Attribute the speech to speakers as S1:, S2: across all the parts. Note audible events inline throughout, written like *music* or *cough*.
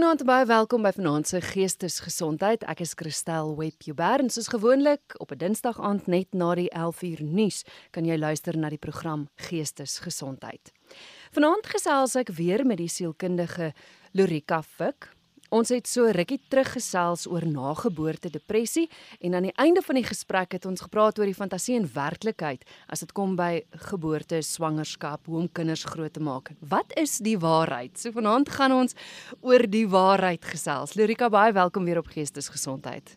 S1: Goeienaand en baie welkom by Vanaand se Geestesgesondheid. Ek is Christel Webber en soos gewoonlik op 'n Dinsdag aand net na die 11uur nuus kan jy luister na die program Geestesgesondheid. Vanaand gesels ek weer met die sielkundige Lorika Fik. Ons het so rukkie terug gesels oor nageboorte depressie en aan die einde van die gesprek het ons gepraat oor die fantasie en werklikheid as dit kom by geboorte, swangerskap, hoe om kinders groot te maak. Wat is die waarheid? So vanaand gaan ons oor die waarheid gesels. Lorika, baie welkom weer op Geestesgesondheid.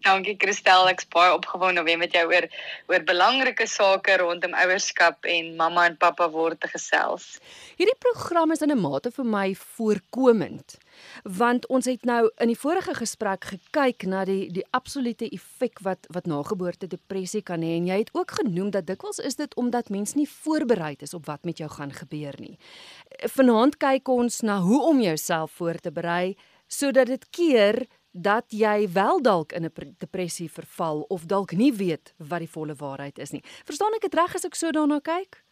S2: Dankie Christel, ek's baie opgewonde om weer met jou oor oor belangrike sake rondom ouerskap en mamma en pappa word te gesels.
S1: Hierdie program is in 'n mate vir my voorkomend want ons het nou in die vorige gesprek gekyk na die die absolute effek wat wat nageboorte depressie kan hê en jy het ook genoem dat dikwels is dit omdat mens nie voorberei is op wat met jou gaan gebeur nie. Vanaand kyk ons na hoe om jouself voor te berei sodat dit keer dat jy wel dalk in 'n depressie verval of dalk nie weet wat die volle waarheid is nie. Verstaan ek dit reg as ek so daarna kyk?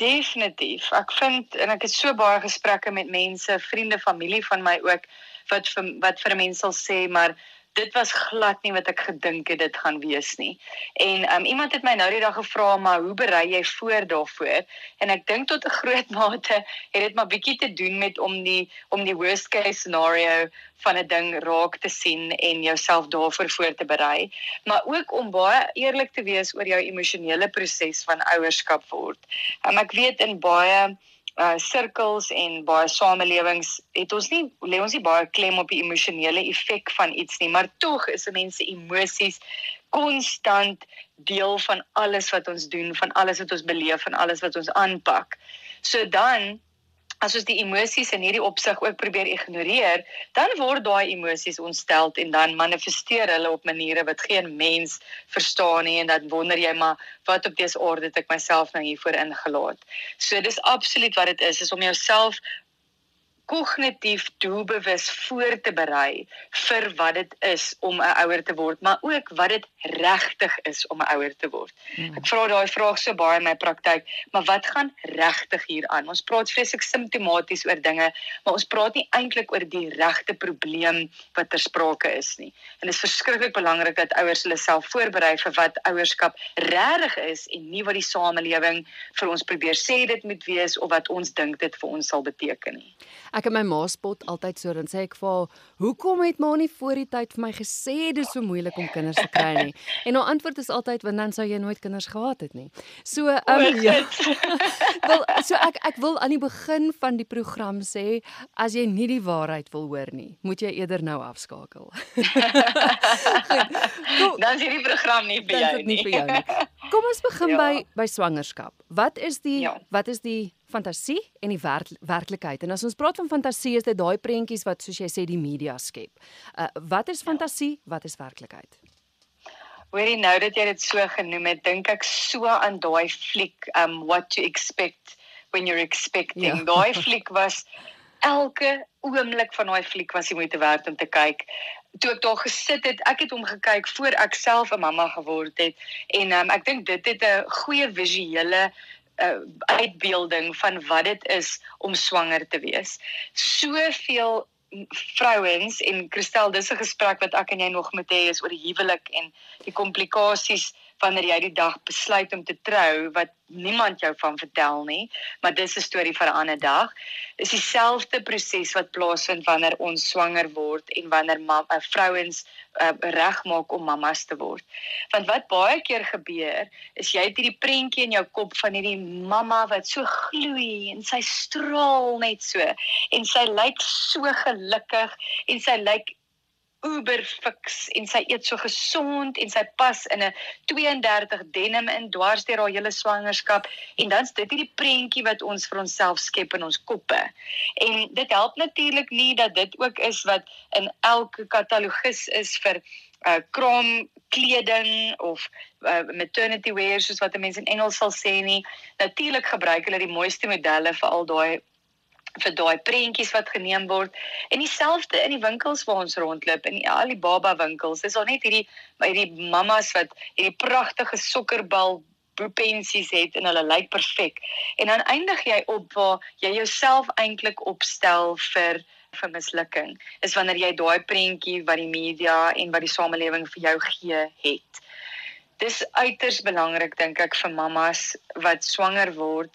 S2: Definitief. Ek vind en ek het so baie gesprekke met mense, vriende, familie van my ook wat vir, wat vir mense sal sê maar dit was glad nie wat ek gedink het dit gaan wees nie. En um, iemand het my nou die dag gevra maar hoe berei jy voor daarvoor? En ek dink tot 'n groot *laughs* mate het dit maar bietjie te doen met om die om die worst case scenario van 'n ding raak te sien en jouself daarvoor voor te berei, maar ook om baie eerlik te wees oor jou emosionele proses van ouerskap word. Um, ek weet in baie uh sirkels en baie samelewings het ons nie lê ons nie baie klem op die emosionele effek van iets nie maar tog is mense emosies konstant deel van alles wat ons doen van alles wat ons beleef van alles wat ons aanpak. So dan as ons die emosies in hierdie opsig ook probeer ignoreer, dan word daai emosies ontstel en dan manifesteer hulle op maniere wat geen mens verstaan nie en dan wonder jy maar wat op dese orde het ek myself nou hiervoor ingelaat. So dis absoluut wat dit is, is om jouself kognitief doelbewus voor te berei vir wat dit is om 'n ouer te word, maar ook wat dit regtig is om 'n ouer te word. Hmm. Ek vra daai vraag so baie in my praktyk, maar wat gaan regtig hier aan? Ons praat vreeslik simptomaties oor dinge, maar ons praat nie eintlik oor die regte probleem wat ter sprake is nie. En dit is verskriklik belangrik dat ouers hulle self voorberei vir wat ouerskap regtig is en nie wat die samelewing vir ons probeer sê dit moet wees of wat ons dink dit vir ons sal beteken nie.
S1: Ek en my ma spot altyd so dan sê ek vir haar, "Hoekom het ma nie voor die tyd vir my gesê dis so moeilik om kinders te kry nie?" *laughs* En haar antwoord is altyd, "Want dan sou jy nooit kinders gehad het nie." So, um, ja. *laughs* Wel, so ek ek wil aan die begin van die program sê, as jy nie die waarheid wil hoor nie, moet jy eerder nou afskakel. *laughs*
S2: Goed, dan is hierdie program nie vir jou nie. nie vir jou nie.
S1: Kom ons begin ja. by by swangerskap. Wat is die ja. wat is die fantasie en die werk, werklikheid. En as ons praat van fantasie is dit daai prentjies wat soos jy sê die media skep. Uh wat is fantasie? Wat is werklikheid?
S2: Hoorie nou dat jy dit so genoem het, dink ek so aan daai fliek um what to expect when you're expecting. Ja. Daai fliek was elke oomblik van daai fliek was jy moet te werk om te kyk. Toe ek daar gesit het, ek het hom gekyk voor ek self 'n mamma geword het en um, ek dink dit het 'n goeie visuele uh, uitbeelding van wat dit is om swanger te wees. Soveel vrouens en Christel dis 'n gesprek wat ek en jy nog moet hê is oor die huwelik en die komplikasies wanneer jy die dag besluit om te trou wat niemand jou van vertel nie, maar dis 'n storie vir 'n ander dag. Dis dieselfde proses wat plaasvind wanneer ons swanger word en wanneer uh, vrouens uh, regmaak om mammas te word. Want wat baie keer gebeur, is jy het hierdie prentjie in jou kop van hierdie mamma wat so gloei en sy straal net so en sy lyk so gelukkig en sy lyk uber fiks en sy eet so gesond en sy pas in 'n 32 denim in dwars deur haar hele swangerskap en dan's dit hierdie prentjie wat ons vir onsself skep in ons koppe. En dit help natuurlik nie dat dit ook is wat in elke katalogus is vir uh krom kleding of uh, maternity wear soos wat mense in Engels sal sê nie. Natuurlik gebruik hulle die mooiste modelle vir al daai vir daai prentjies wat geneem word en dieselfde in die winkels waar ons rondloop in die baba winkels is al net hierdie hierdie mammas wat hierdie pragtige sokkerbal boepensies het en hulle lyk perfek en dan eindig jy op waar jy jouself eintlik opstel vir vir mislukking is wanneer jy daai prentjie wat die media en wat die samelewing vir jou gee het. Dis uiters belangrik dink ek vir mammas wat swanger word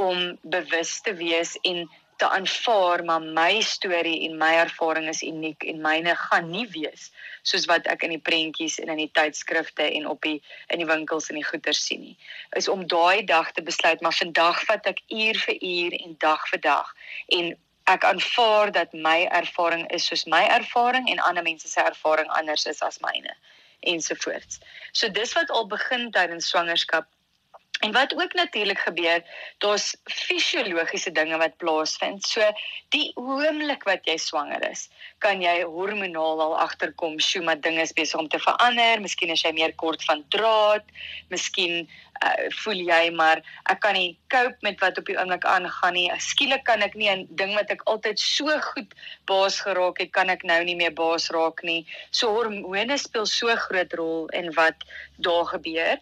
S2: om bewus te wees en te aanvaar maar my storie en my ervaring is uniek en myne gaan nie wees soos wat ek in die prentjies en in die tydskrifte en op die in die winkels en die goeder sien nie. Is om daai dag te besluit maar vandag vat ek uur vir uur en dag vir dag. En ek aanvaar dat my ervaring is soos my ervaring en ander mense se ervaring anders is as myne ensovoorts. So dis wat al begin tydens swangerskap En wat ook natuurlik gebeur, daar's fisiologiese dinge wat plaasvind. So die oomblik wat jy swanger is, kan jy hormonaal al agterkom, sjoe, maar dinge is besig om te verander. Miskien is jy meer kort van draad, miskien uh, voel jy maar ek kan nie cope met wat op die oomblik aangaan nie. Skielik kan ek nie 'n ding wat ek altyd so goed baas geraak het, kan ek nou nie meer baas raak nie. So hormone speel so groot rol in wat daar gebeur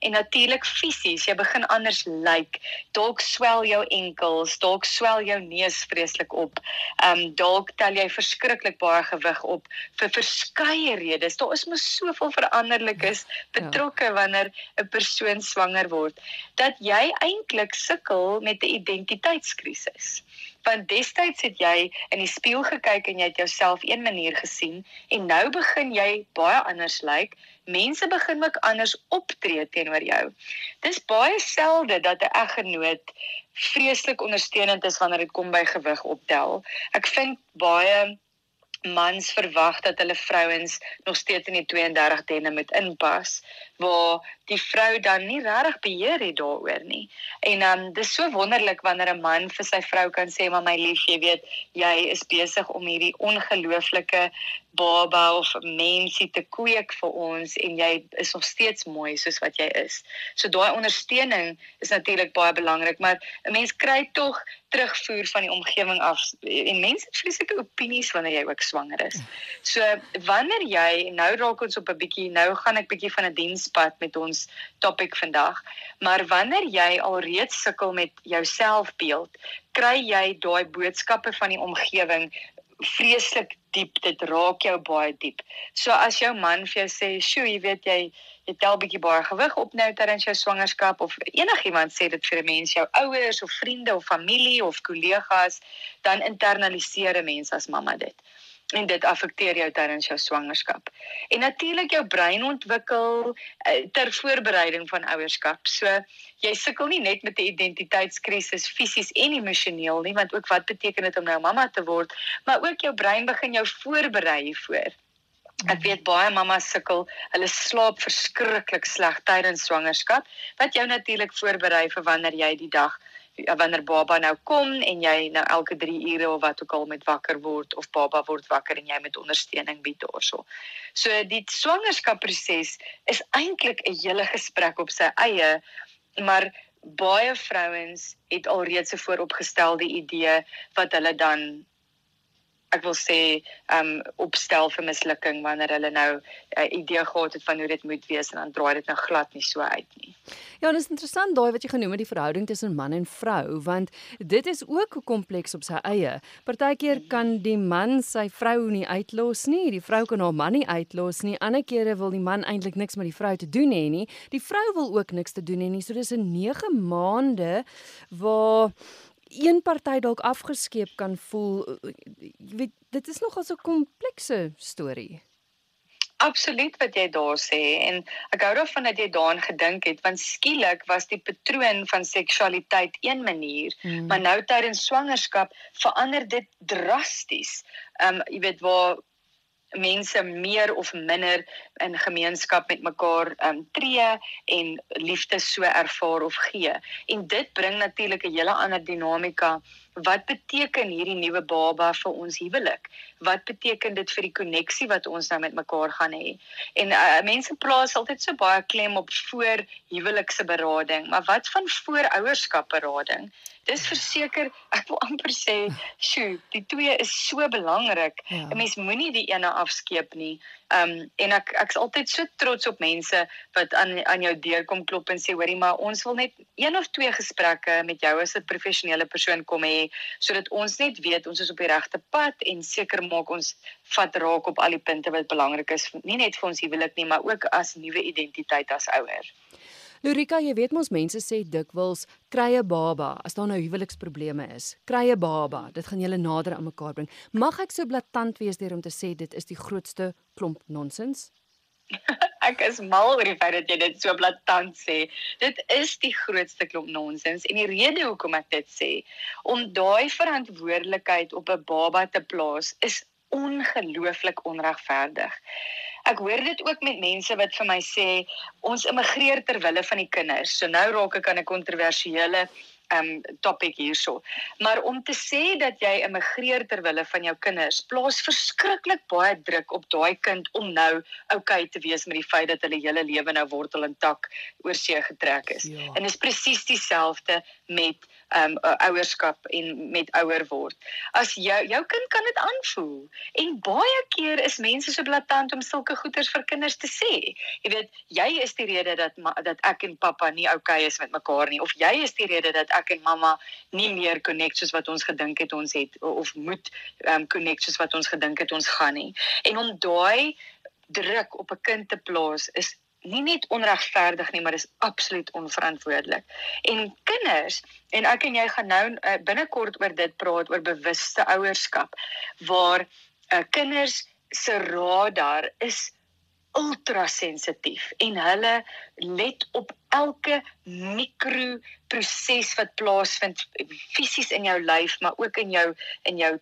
S2: en natuurlik fisies jy begin anders lyk like. dalk swel jou enkels dalk swel jou neus vreeslik op ehm um, dalk tel jy verskriklik baie gewig op vir verskeie redes daar is mos soveel veranderlikes betrokke ja. wanneer 'n persoon swanger word dat jy eintlik sukkel met 'n identiteitskrisis want destyds het jy in die spieël gekyk en jy het jouself een manier gesien en nou begin jy baie anders lyk. Mense begin ook anders optree teenoor jou. Dis baie selde dat 'n eggenoot vreeslik ondersteunend is wanneer dit kom by gewig optel. Ek vind baie mans verwag dat hulle vrouens nog steeds in die 32 denne moet inpas waar die vrou dan nie regtig beheer het daaroor nie. En dan um, dis so wonderlik wanneer 'n man vir sy vrou kan sê maar my lief, jy weet, jy is besig om hierdie ongelooflike baba of mensie te kweek vir ons en jy is nog steeds mooi soos wat jy is. So daai ondersteuning is natuurlik baie belangrik, maar 'n mens kry tog terugvoer van die omgewing af en mense het vreeslike opinies wanneer jy ook swanger is. So wanneer jy nou raak ons op 'n bietjie nou gaan ek bietjie van 'n dienspad met ons topik vandag, maar wanneer jy alreeds sukkel met jou selfbeeld, kry jy daai boodskappe van die omgewing vreeslik diep. Dit raak jou baie diep. So as jou man vir jou sê, "Sjoe, jy weet jy jy tel bietjie baie gewig op nou tydens jou swangerskap of enigiemand sê dit vir 'n mens, jou ouers of vriende of familie of kollegas, dan internaliseer 'n mens as mamma dit en dit affekteer jou tydens jou swangerskap. En natuurlik jou brein ontwikkel uh, ter voorbereiding van ouerskap. So jy sukkel nie net met 'n identiteitskrisis fisies en emosioneel nie, want ook wat beteken dit om nou mamma te word, maar ook jou brein begin jou voorberei hiervoor. Ek weet baie mamas sukkel, hulle slaap verskriklik sleg tydens swangerskap, wat jou natuurlik voorberei vir wanneer jy die dag wanneer baba nou kom en jy nou elke 3 ure of wat ook al met wakker word of baba word wakker en jy met ondersteuning bied daarso. So die swangerskapproses is eintlik 'n hele gesprek op sy eie, maar baie vrouens het alreeds 'n vooropgestelde idee wat hulle dan ek wil sê um opstel vir mislukking wanneer hulle nou 'n uh, idee gehad het van hoe dit moet wees en dan draai dit nou glad nie so uit nie.
S1: Ja, dit is interessant daai wat jy genoem het die verhouding tussen man en vrou want dit is ook kompleks op sy eie. Partykeer kan die man sy vrou nie uitlos nie, die vrou kan haar man nie uitlos nie. Ander kere wil die man eintlik niks met die vrou te doen hê nie. Die vrou wil ook niks te doen hê nie. So dis 'n 9 maande waar een party dalk afgeskeep kan voel. Eh, jy weet, dit is nogal so 'n komplekse storie.
S2: Absoluut wat jy daar sê en ek hou daarvan dat jy daaraan gedink het want skielik was die patroon van seksualiteit een manier hmm. maar nou tydens swangerskap verander dit drasties. Ehm um, jy weet waar mense meer of minder in gemeenskap met mekaar um tree en liefde so ervaar of gee. En dit bring natuurlik 'n hele ander dinamika. Wat beteken hierdie nuwe baba vir ons huwelik? Wat beteken dit vir die koneksie wat ons nou met mekaar gaan hê? En uh, mense plaas altyd so baie klem op voor huwelikse berading, maar wat van voorouerskap berading? dis verseker ek wil amper sê sjoe die twee is so belangrik ja. 'n mens moenie die ene afskeep nie um en ek ek's altyd so trots op mense wat aan aan jou deur kom klop en sê hoorie maar ons wil net een of twee gesprekke met jou as 'n professionele persoon kom hê sodat ons net weet ons is op die regte pad en seker maak ons vat raak op al die punte wat belangrik is nie net vir ons huwelik nie maar ook as nuwe identiteit as ouer.
S1: Lurika, jy weet mos mense sê dikwels krye baba as daar nou huweliksprobleme is. Krye baba, dit gaan julle nader aan mekaar bring. Mag ek so blaatant wees deur om te sê dit is die grootste klomp nonsens? *laughs*
S2: ek is mal oor die feit dat jy dit so blaatant sê. Dit is die grootste klomp nonsens en die rede hoekom ek dit sê, om daai verantwoordelikheid op 'n baba te plaas is ongelooflik onregverdig. Ek hoor dit ook met mense wat vir my sê ons immigreer ter wille van die kinders. So nou raak ek aan 'n kontroversiële um topic hierso. Maar om te sê dat jy immigreer ter wille van jou kinders, plaas verskriklik baie druk op daai kind om nou okay te wees met die feit dat hulle hele lewe nou wortel en tak oor see getrek is. Ja. En dit is presies dieselfde met um uh, ouerskap en met ouer word. As jou jou kind kan dit aanvoel en baie keer is mense so blaatant om sulke goeters vir kinders te sê. Jy weet, jy is die rede dat dat ek en pappa nie oukei okay is met mekaar nie of jy is die rede dat ek en mamma nie meer connect soos wat ons gedink het ons het of moet um connect soos wat ons gedink het ons gaan nie. En om daai druk op 'n kind te plaas is nie net onregverdig nie, maar dis absoluut onverantwoordelik. En kinders, en ek en jy gaan nou uh, binnekort oor dit praat oor bewuste ouerskap waar uh, kinders se radar is ultra sensitief en hulle let op elke mikroproses wat plaasvind fisies in jou lyf maar ook in jou in jou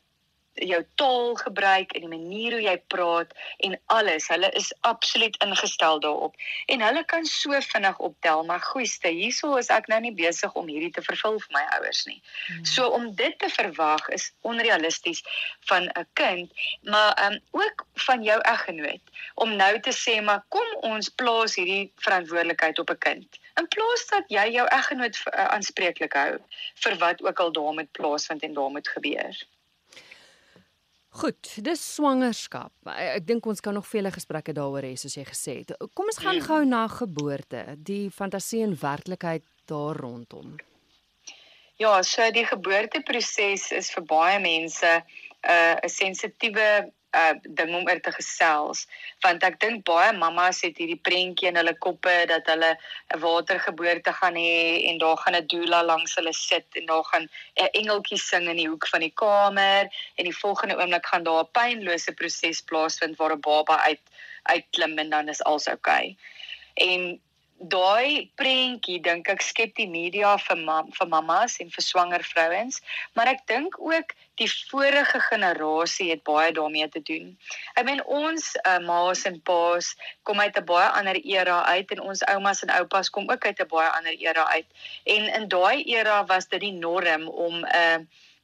S2: jou taal gebruik en die manier hoe jy praat en alles. Hulle is absoluut ingestel daarop. En hulle kan so vinnig optel, maar goeie, hierso is ek nou nie besig om hierdie te vervul vir my ouers nie. Hmm. So om dit te verwag is onrealisties van 'n kind, maar ehm um, ook van jou eggenoot om nou te sê maar kom ons plaas hierdie verantwoordelikheid op 'n kind. In plaas dat jy jou eggenoot uh, aanspreeklik hou vir wat ook al daar met plaasvind en daar moet gebeur.
S1: Goed, dis swangerskap. Ek dink ons kan nog vele gesprekke daaroor hê soos jy gesê het. Kom ons gaan mm. gou na geboorte, die fantasie en werklikheid daar rondom.
S2: Ja, so die geboorteproses is vir baie mense 'n uh, 'n sensitiewe uh ding om oor te gesels want ek dink baie mammas het hierdie prentjie in hulle koppe dat hulle 'n watergeboorte gaan hê en daar gaan 'n doula langs hulle sit en daar gaan 'n engeltjie sing in die hoek van die kamer en die volgende oomblik gaan daar 'n pynlose proses plaasvind waar 'n baba uit uitklim en dan is alles oukei. Okay. En daai prentjie dink ek skep die media vir mam, vir mammas en vir swanger vrouens, maar ek dink ook die vorige generasie het baie daarmee te doen. Ek meen ons uh, ma's en pa's kom uit 'n baie ander era uit en ons oumas en oupas kom ook uit 'n baie ander era uit. En in daai era was dit die norm om 'n uh,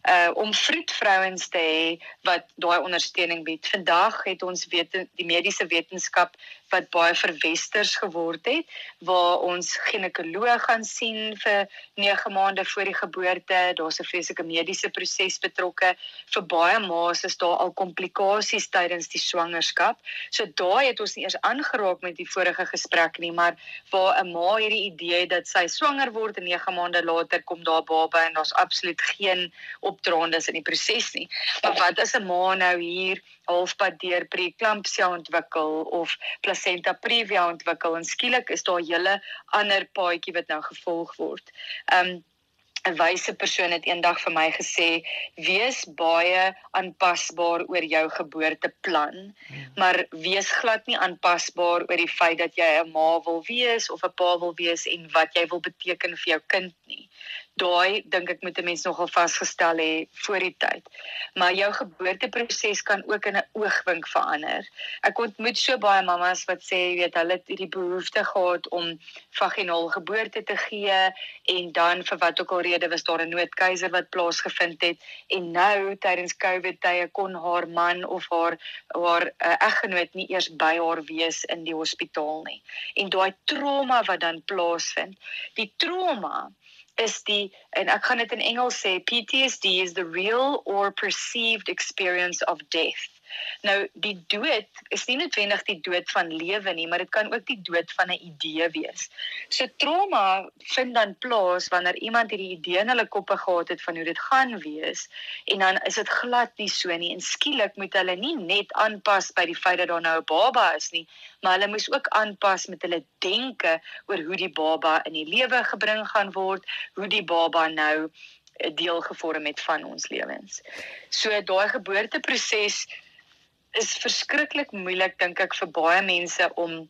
S2: uh om vroedvrouens te hê wat daai ondersteuning bied. Vandag het ons weet die mediese wetenskap wat baie verwesters geword het waar ons ginekoloog gaan sien vir 9 maande voor die geboorte. Daar's 'n vreeslike mediese proses betrokke. Vir baie ma's is daar al komplikasies tydens die swangerskap. So daai het ons nie eers aangeraak met die vorige gesprek nie, maar waar 'n ma hierdie idee dat sy swanger word en 9 maande later kom daar baba en daar's absoluut geen opdraandes in die proses nie. Maar wat as 'n ma nou hier halfpad deur preeklampsia ontwikkel of placenta previa ontwikkel en skielik is daar 'n hele ander paadjie wat nou gevolg word. Um 'n wyse persoon het eendag vir my gesê wees baie aanpasbaar oor jou geboorteplan hmm. maar wees glad nie aanpasbaar oor die feit dat jy 'n ma wil wees of 'n pa wil wees en wat jy wil beteken vir jou kind nie daai dink ek moet 'n mens nogal vasgestel hê voor die tyd. Maar jou geboorteproses kan ook in 'n oogwink verander. Ek ontmoet so baie mammas wat sê, jy weet, hulle het hierdie behoefte gehad om vaginaal geboorte te gee en dan vir wat ook al rede was daar 'n noodkeiser wat plaasgevind het en nou tydens COVID tye kon haar man of haar haar uh, eggenoot nie eers by haar wees in die hospitaal nie. En daai trauma wat dan plaasvind, die trauma en ek gaan dit in Engels sê PTSD is the real or perceived experience of death Nou die dood is nie noodwendig die dood van lewe nie, maar dit kan ook die dood van 'n idee wees. So trauma vind dan plaas wanneer iemand hierdie idee in hulle koppe gehad het van hoe dit gaan wees en dan is dit glad nie so nie en skielik moet hulle nie net aanpas by die feit dat daar nou 'n baba is nie, maar hulle moes ook aanpas met hulle denke oor hoe die baba in die lewe gebring gaan word, hoe die baba nou 'n deel gevorm het van ons lewens. So daai geboorteproses is verskriklik moeilik dink ek vir baie mense om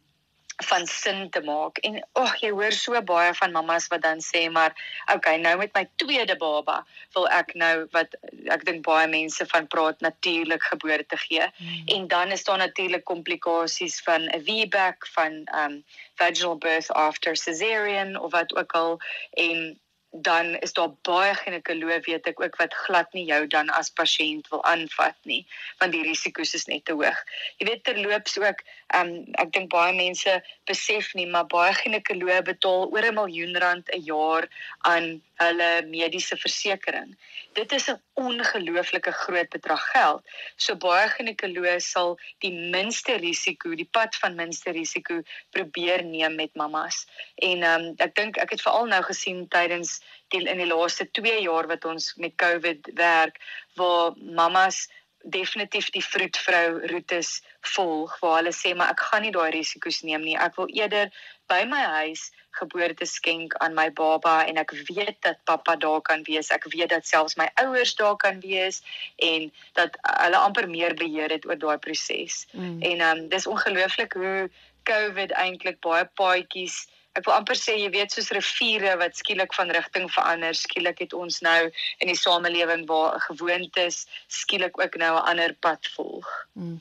S2: van sin te maak. En ag jy hoor so baie van mammas wat dan sê maar okay, nou met my tweede baba wil ek nou wat ek dink baie mense van praat natuurlik geboorte gee. Hmm. En dan is daar natuurlik komplikasies van 'n VBAC van um vaginal birth after cesarean of wat ook al en dan is daar baie ginekoloë weet ek ook wat glad nie jou dan as pasiënt wil aanvat nie want die risiko's is net te hoog. Jy weet terloops ook um, ek dink baie mense besef nie maar baie ginekoloë betaal oor 'n miljoen rand 'n jaar aan hulle mediese versekerings. Dit is 'n ongelooflike groot bedrag geld. So baie ginekoloë sal die minste risiko, die pad van minste risiko probeer neem met mammas. En ehm um, ek dink ek het veral nou gesien tydens die in die laaste 2 jaar wat ons met COVID werk waar mammas definitief die vroedvrou roetes volg waar hulle sê maar ek gaan nie daai risiko's neem nie. Ek wil eerder by my huis geboorte skenk aan my baba en ek weet dat pappa daar kan wees. Ek weet dat selfs my ouers daar kan wees en dat hulle amper meer beheer het oor daai proses. Mm. En ehm um, dis ongelooflik hoe COVID eintlik baie paadjies Ek wil amper sê jy weet soos riviere wat skielik van rigting verander, skielik het ons nou in die samelewing waar gewoontes skielik ook nou 'n ander pad volg. Mm.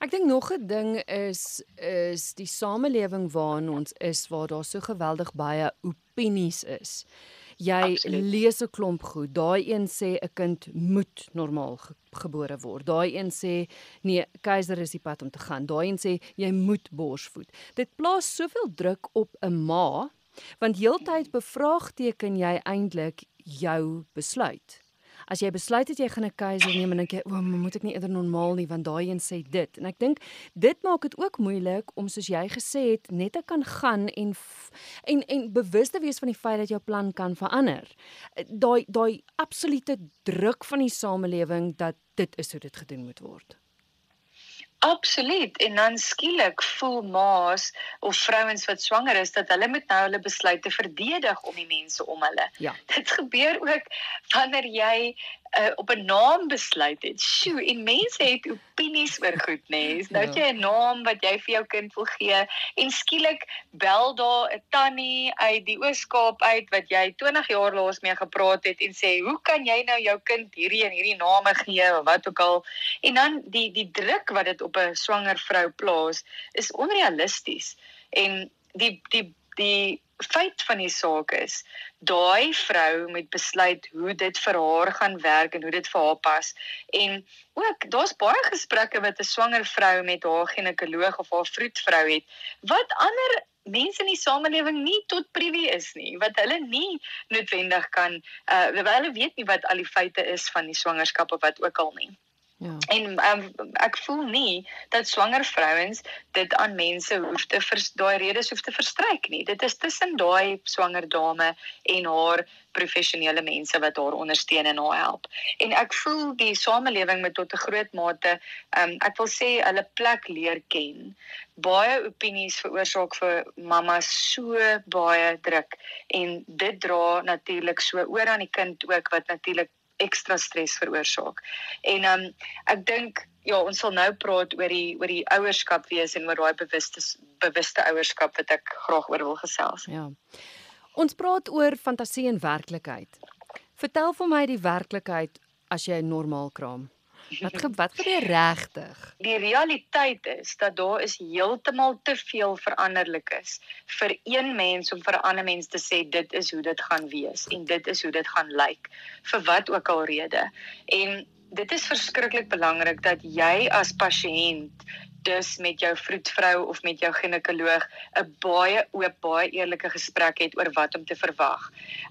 S1: Ek dink nog 'n ding is is die samelewing waarin ons is waar daar so geweldig baie opinies is. Jy Absoluut. lees 'n klomp goed. Daai een sê 'n kind moet normaal ge gebore word. Daai een sê nee, keiser is die pad om te gaan. Daai een sê jy moet borsvoed. Dit plaas soveel druk op 'n ma want heeltyd bevraagteken jy eintlik jou besluit as jy besluit het jy gaan 'n keiser neem en dink jy, "O, moet ek nie eerder normaal nie want daai een sê dit." En ek dink dit maak dit ook moeilik om soos jy gesê het net te kan gaan en en en bewus te wees van die feit dat jou plan kan verander. Daai daai absolute druk van die samelewing dat dit is hoe dit gedoen moet word.
S2: Absoluut. En dan skielik voel ma's of vrouens wat swanger is dat hulle moet nou hulle besluite verdedig om die mense om hulle. Ja. Dit gebeur ook wanneer jy uh, op 'n naam besluit het. Sjoe, en mense het opinies oor goed, nê? Nee. Nou het jy 'n naam wat jy vir jou kind wil gee en skielik bel daar 'n tannie uit die Oos-Kaap uit wat jy 20 jaar laas mee gepraat het en sê, "Hoe kan jy nou jou kind hierdie en hierdie name gee of wat ook al?" En dan die die druk wat dit op 'n swanger vrou plaas, is onrealisties. En die die die feit van die saak is daai vrou moet besluit hoe dit vir haar gaan werk en hoe dit vir haar pas. En ook daar's baie gesprekke wat 'n swanger vrou met haar ginekoloog of haar vroedvrou het wat ander mense in die samelewing nie tot privy is nie wat hulle nie noodwendig kan uh hulle weet nie wat al die feite is van die swangerskap of wat ook al nie Ja. En um, ek voel nie dat swanger vrouens dit aan mense hoef te daai redes hoef te verstryk nie. Dit is tussen daai swanger dame en haar professionele mense wat haar ondersteun en haar help. En ek voel die samelewing moet tot 'n groot mate um, ek wil sê hulle plek leer ken. Baie opinies veroorsaak vir mammas so baie druk en dit dra natuurlik so oor aan die kind ook wat natuurlik ekstra stres veroorsaak. En um ek dink ja, ons sal nou praat oor die oor die ouerskap wees en oor daai bewuste bewuste ouerskap wat ek graag oor wil gesels.
S1: Ja. Ons praat oor fantasie en werklikheid. Vertel vir my die werklikheid as jy normaal kraam. Wat ge wat gebeur regtig?
S2: Die realiteit is dat daar is heeltemal te veel veranderlikes vir een mens om vir 'n ander mens te sê dit is hoe dit gaan wees en dit is hoe dit gaan lyk vir wat ook al rede. En dit is verskriklik belangrik dat jy as pasiënt dus met jou vroedvrou of met jou ginekoloog 'n baie oop, baie eerlike gesprek het oor wat om te verwag.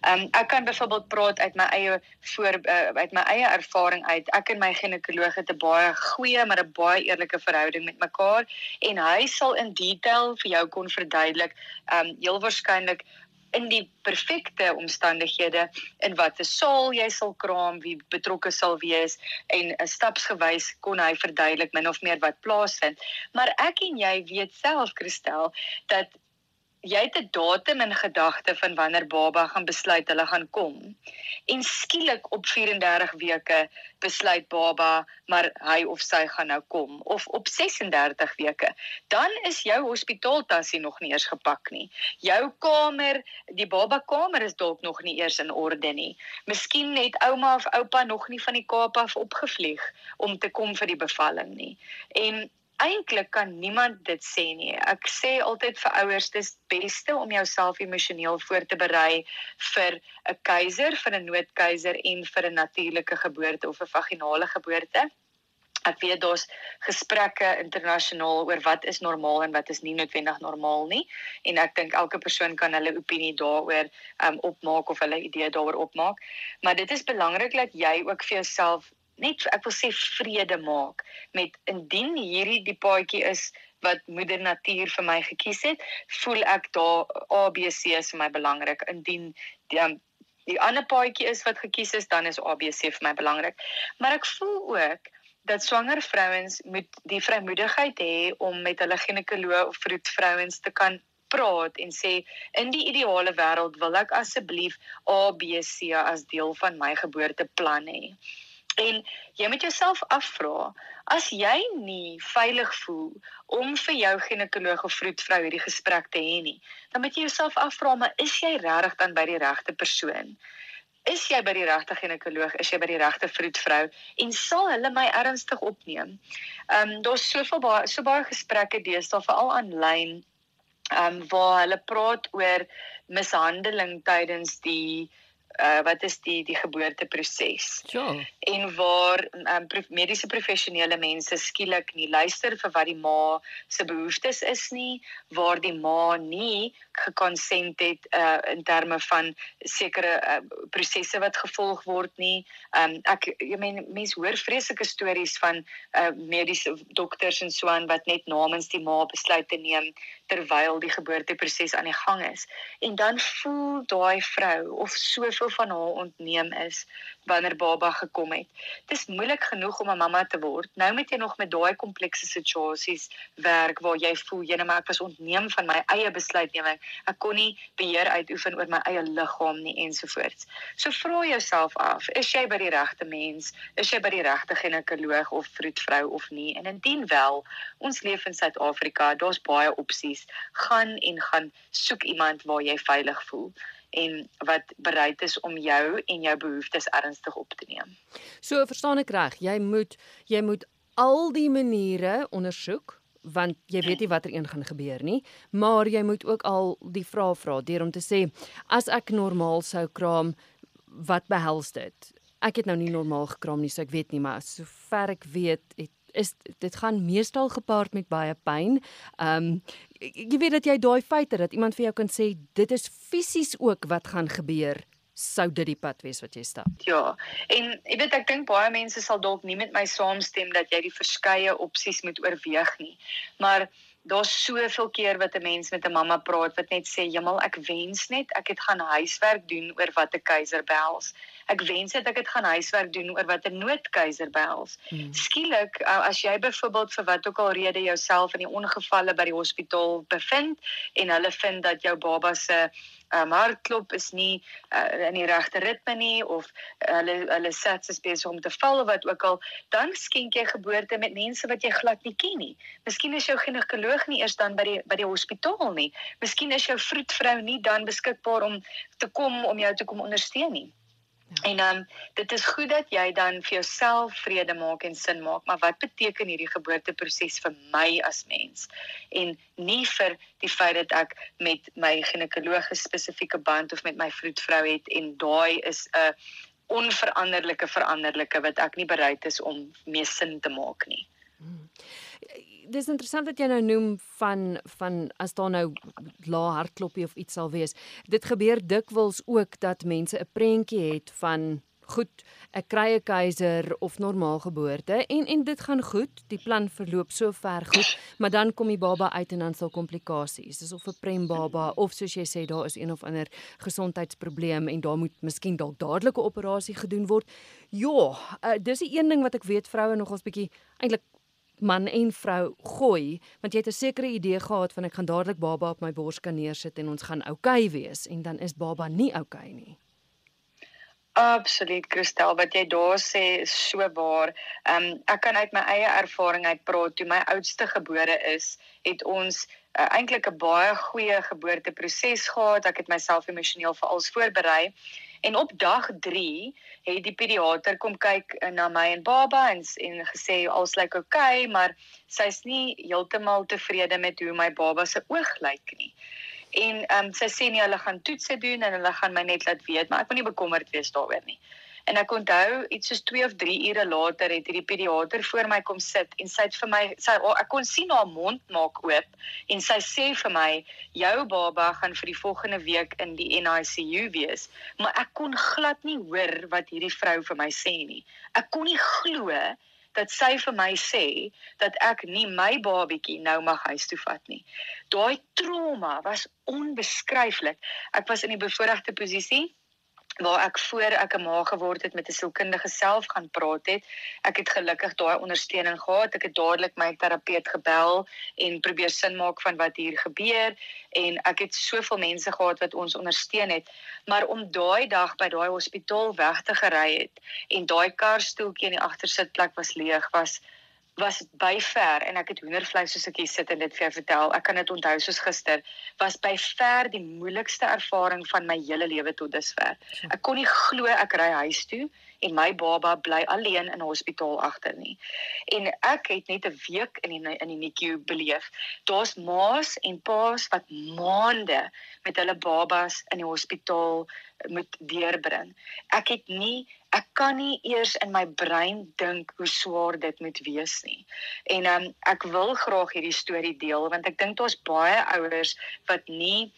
S2: Um ek kan byvoorbeeld praat uit my eie voor uh, uit my eie ervaring uit. Ek en my ginekoloog het 'n baie goeie maar 'n baie eerlike verhouding met mekaar en hy sal in detail vir jou kon verduidelik um heel waarskynlik in die perfekte omstandighede in watter saal jy sal kraam, wie betrokke sal wees en stapsgewys kon hy verduidelik min of meer wat plaasvind. Maar ek en jy weet self Christel dat jy het 'n datum in gedagte van wanneer baba gaan besluit hulle gaan kom. En skielik op 34 weke besluit baba maar hy of sy gaan nou kom of op 36 weke. Dan is jou hospitaaltasie nog nie eers gepak nie. Jou kamer, die baba kamer is dalk nog nie eers in orde nie. Miskien het ouma of oupa nog nie van die Kaap af opgevlieg om te kom vir die bevalling nie. En eintlik kan niemand dit sê nie. Ek sê altyd vir ouers dis beste om jouself emosioneel voor te berei vir 'n keiser, vir 'n noodkeiser en vir 'n natuurlike geboorte of 'n vaginale geboorte. Ek weet daar's gesprekke internasionaal oor wat is normaal en wat is nie noodwendig normaal nie en ek dink elke persoon kan hulle opinie daaroor um opmaak of hulle idee daaroor opmaak. Maar dit is belangrik dat jy ook vir jouself net ek wil sê vrede maak met indien hierdie die paadjie is wat moeder natuur vir my gekies het, voel ek daar ABC is vir my belangrik. Indien die um, die ander paadjie is wat gekies is, dan is ABC vir my belangrik. Maar ek voel ook dat swanger vrouens moet die vrymoedigheid hê om met hulle ginekoloog of vroedvrouens te kan praat en sê in die ideale wêreld wil ek asseblief ABC as deel van my geboorteplan hê. En jy moet jouself afvra, as jy nie veilig voel om vir jou ginekoloog of vroedvrou hierdie gesprek te hê nie, dan moet jy jouself afvra, maar is jy regtig dan by die regte persoon? Is jy by die regte ginekoloog? Is jy by die regte vroedvrou? En sal hulle my ernstig opneem? Ehm um, daar's soveel baie so baie gesprekke deesdae veral aanlyn ehm um, waar hulle praat oor mishandeling tydens die uh, wat is die die geboorteproses.
S1: Ja.
S2: En waar um, prof, mediese professionele mense skielik nie luister vir wat die ma se behoeftes is nie, waar die ma nie gekonsent het uh, in terme van sekere uh, prosesse wat gevolg word nie. Um ek jy meen mense hoor vreeslike stories van uh, mediese dokters en so aan wat net namens die ma besluit te neem terwyl die geboorteproses aan die gang is. En dan voel daai vrou of soveel van haar ontneem is wanneer baba gekom het. Dit is moeilik genoeg om 'n mamma te word. Nou moet jy nog met daai komplekse situasies werk waar jy voel jy net maar ek was ontneem van my eie besluitneming. Ek kon nie beheer uitoefen oor my eie liggaam nie ensovoorts. So vra jouself af, is jy by die regte mens? Is jy by die regte ginekoloog of vroedvrou of nie? En indien wel, ons leef in Suid-Afrika, daar's baie opsies. Gaan en gaan soek iemand waar jy veilig voel en wat bereid is om jou en jou behoeftes ernstig op te neem.
S1: So verstaan ek reg, jy moet jy moet al die maniere ondersoek want jy weet nie watter een gaan gebeur nie, maar jy moet ook al die vrae vra deur om te sê as ek normaal sou kraam, wat behels dit? Ek het nou nie normaal gekraam nie, so ek weet nie, maar sover ek weet, het is dit gaan meestal gepaard met baie pyn. Ehm um, jy weet dat jy daai feite dat iemand vir jou kan sê dit is fisies ook wat gaan gebeur sou dit die pad wees wat jy stap.
S2: Ja. En jy weet ek dink baie mense sal dalk nie met my saamstem dat jy die verskeie opsies moet oorweeg nie. Maar daar's soveel keer wat 'n mens met 'n mamma praat wat net sê, "Jemal, ek wens net ek het gaan huiswerk doen oor wat 'n keiser behels." Ek wens dit ek het gaan huiswerk doen oor wat 'n noodkeiser behels. Hmm. Skielik as jy byvoorbeeld vir wat ook al rede jouself in die ongevalle by die hospitaal bevind en hulle vind dat jou baba se um, hartklop is nie uh, in die regte ritme nie of uh, hulle hulle sats is besig om te val of wat ook al, dan skenk jy geboorte met mense wat jy glad nie ken nie. Miskien is jou ginekoloog nie eers dan by die by die hospitaal nie. Miskien is jou vroedvrou nie dan beskikbaar om te kom om jou te kom ondersteun nie. Ja. En dan um, dit is goed dat jy dan vir jouself vrede maak en sin maak, maar wat beteken hierdie geboorteproses vir my as mens? En nie vir die feit dat ek met my ginekoloog 'n spesifieke band of met my vroedvrou het en daai is 'n onveranderlike veranderlike wat ek nie bereid is om mee sin te maak nie. Hmm.
S1: Dis interessant dat jy nou noem van van as daar nou lae hartklopie of iets sal wees. Dit gebeur dikwels ook dat mense 'n prentjie het van goed, ek kry 'n keiser of normaal geboorte en en dit gaan goed, die plan verloop so ver goed, maar dan kom die baba uit en dan sal komplikasies, dis of 'n prem baba of soos jy sê daar is een of ander gesondheidsprobleem en daar moet miskien dalk dadelike operasie gedoen word. Ja, uh, dis 'n een ding wat ek weet vroue nogals bietjie eintlik man en vrou gooi want jy het 'n sekere idee gehad van ek gaan dadelik baba op my bors kan neersit en ons gaan oukei okay wees en dan is baba nie oukei okay nie.
S2: Absoluut Christel wat jy daar sê is so waar. Ehm um, ek kan uit my eie ervaring uit praat. Toe my oudste gebore is, het ons uh, eintlik 'n baie goeie geboorteproses gehad. Ek het myself emosioneel vir alles voorberei. En op dag 3 het die pediater kom kyk na my en baba en en gesê alles lyk oukei, okay, maar sy's nie heeltemal tevrede met hoe my baba se oog lyk nie en ehm um, sy sê nie hulle gaan toetse doen en hulle gaan my net laat weet, maar ek wil nie bekommerd wees daaroor nie. En ek onthou iets soos 2 of 3 ure later het hierdie pediater voor my kom sit en sy het vir my sy oh, ek kon sien haar mond maak oop en sy sê vir my jou baba gaan vir die volgende week in die NICU wees, maar ek kon glad nie hoor wat hierdie vrou vir my sê nie. Ek kon nie glo dat sy vir my sê dat ek nie my babietjie nou mag huis toe vat nie. Daai trauma was onbeskryflik. Ek was in die bevoordeelde posisie waar ek voor ek 'n ma geword het met 'n sielkundige self gaan praat het. Ek het gelukkig daai ondersteuning gehad. Ek het dadelik my terapeut gebel en probeer sin maak van wat hier gebeur en ek het soveel mense gehad wat ons ondersteun het. Maar om daai dag by daai hospitaal weg te gery het en daai karstoeltjie in die agtersitplek was leeg was was by ver en ek het hoendervleis soos ek hier sit en dit vir jou vertel. Ek kan dit onthou soos gister. Was by ver die moeilikste ervaring van my hele lewe tot dusver. Ek kon nie glo ek ry huis toe en my baba bly alleen in 'n hospitaal agter nie. En ek het net 'n week in die in die NICU beleef. Daar's ma's en pa's wat maande met hulle babas in die hospitaal moet deurbring. Ek het nie ek kan nie eers in my brein dink hoe swaar dit moet wees nie. En um, ek wil graag hierdie storie deel want ek dink daar's baie ouers wat nie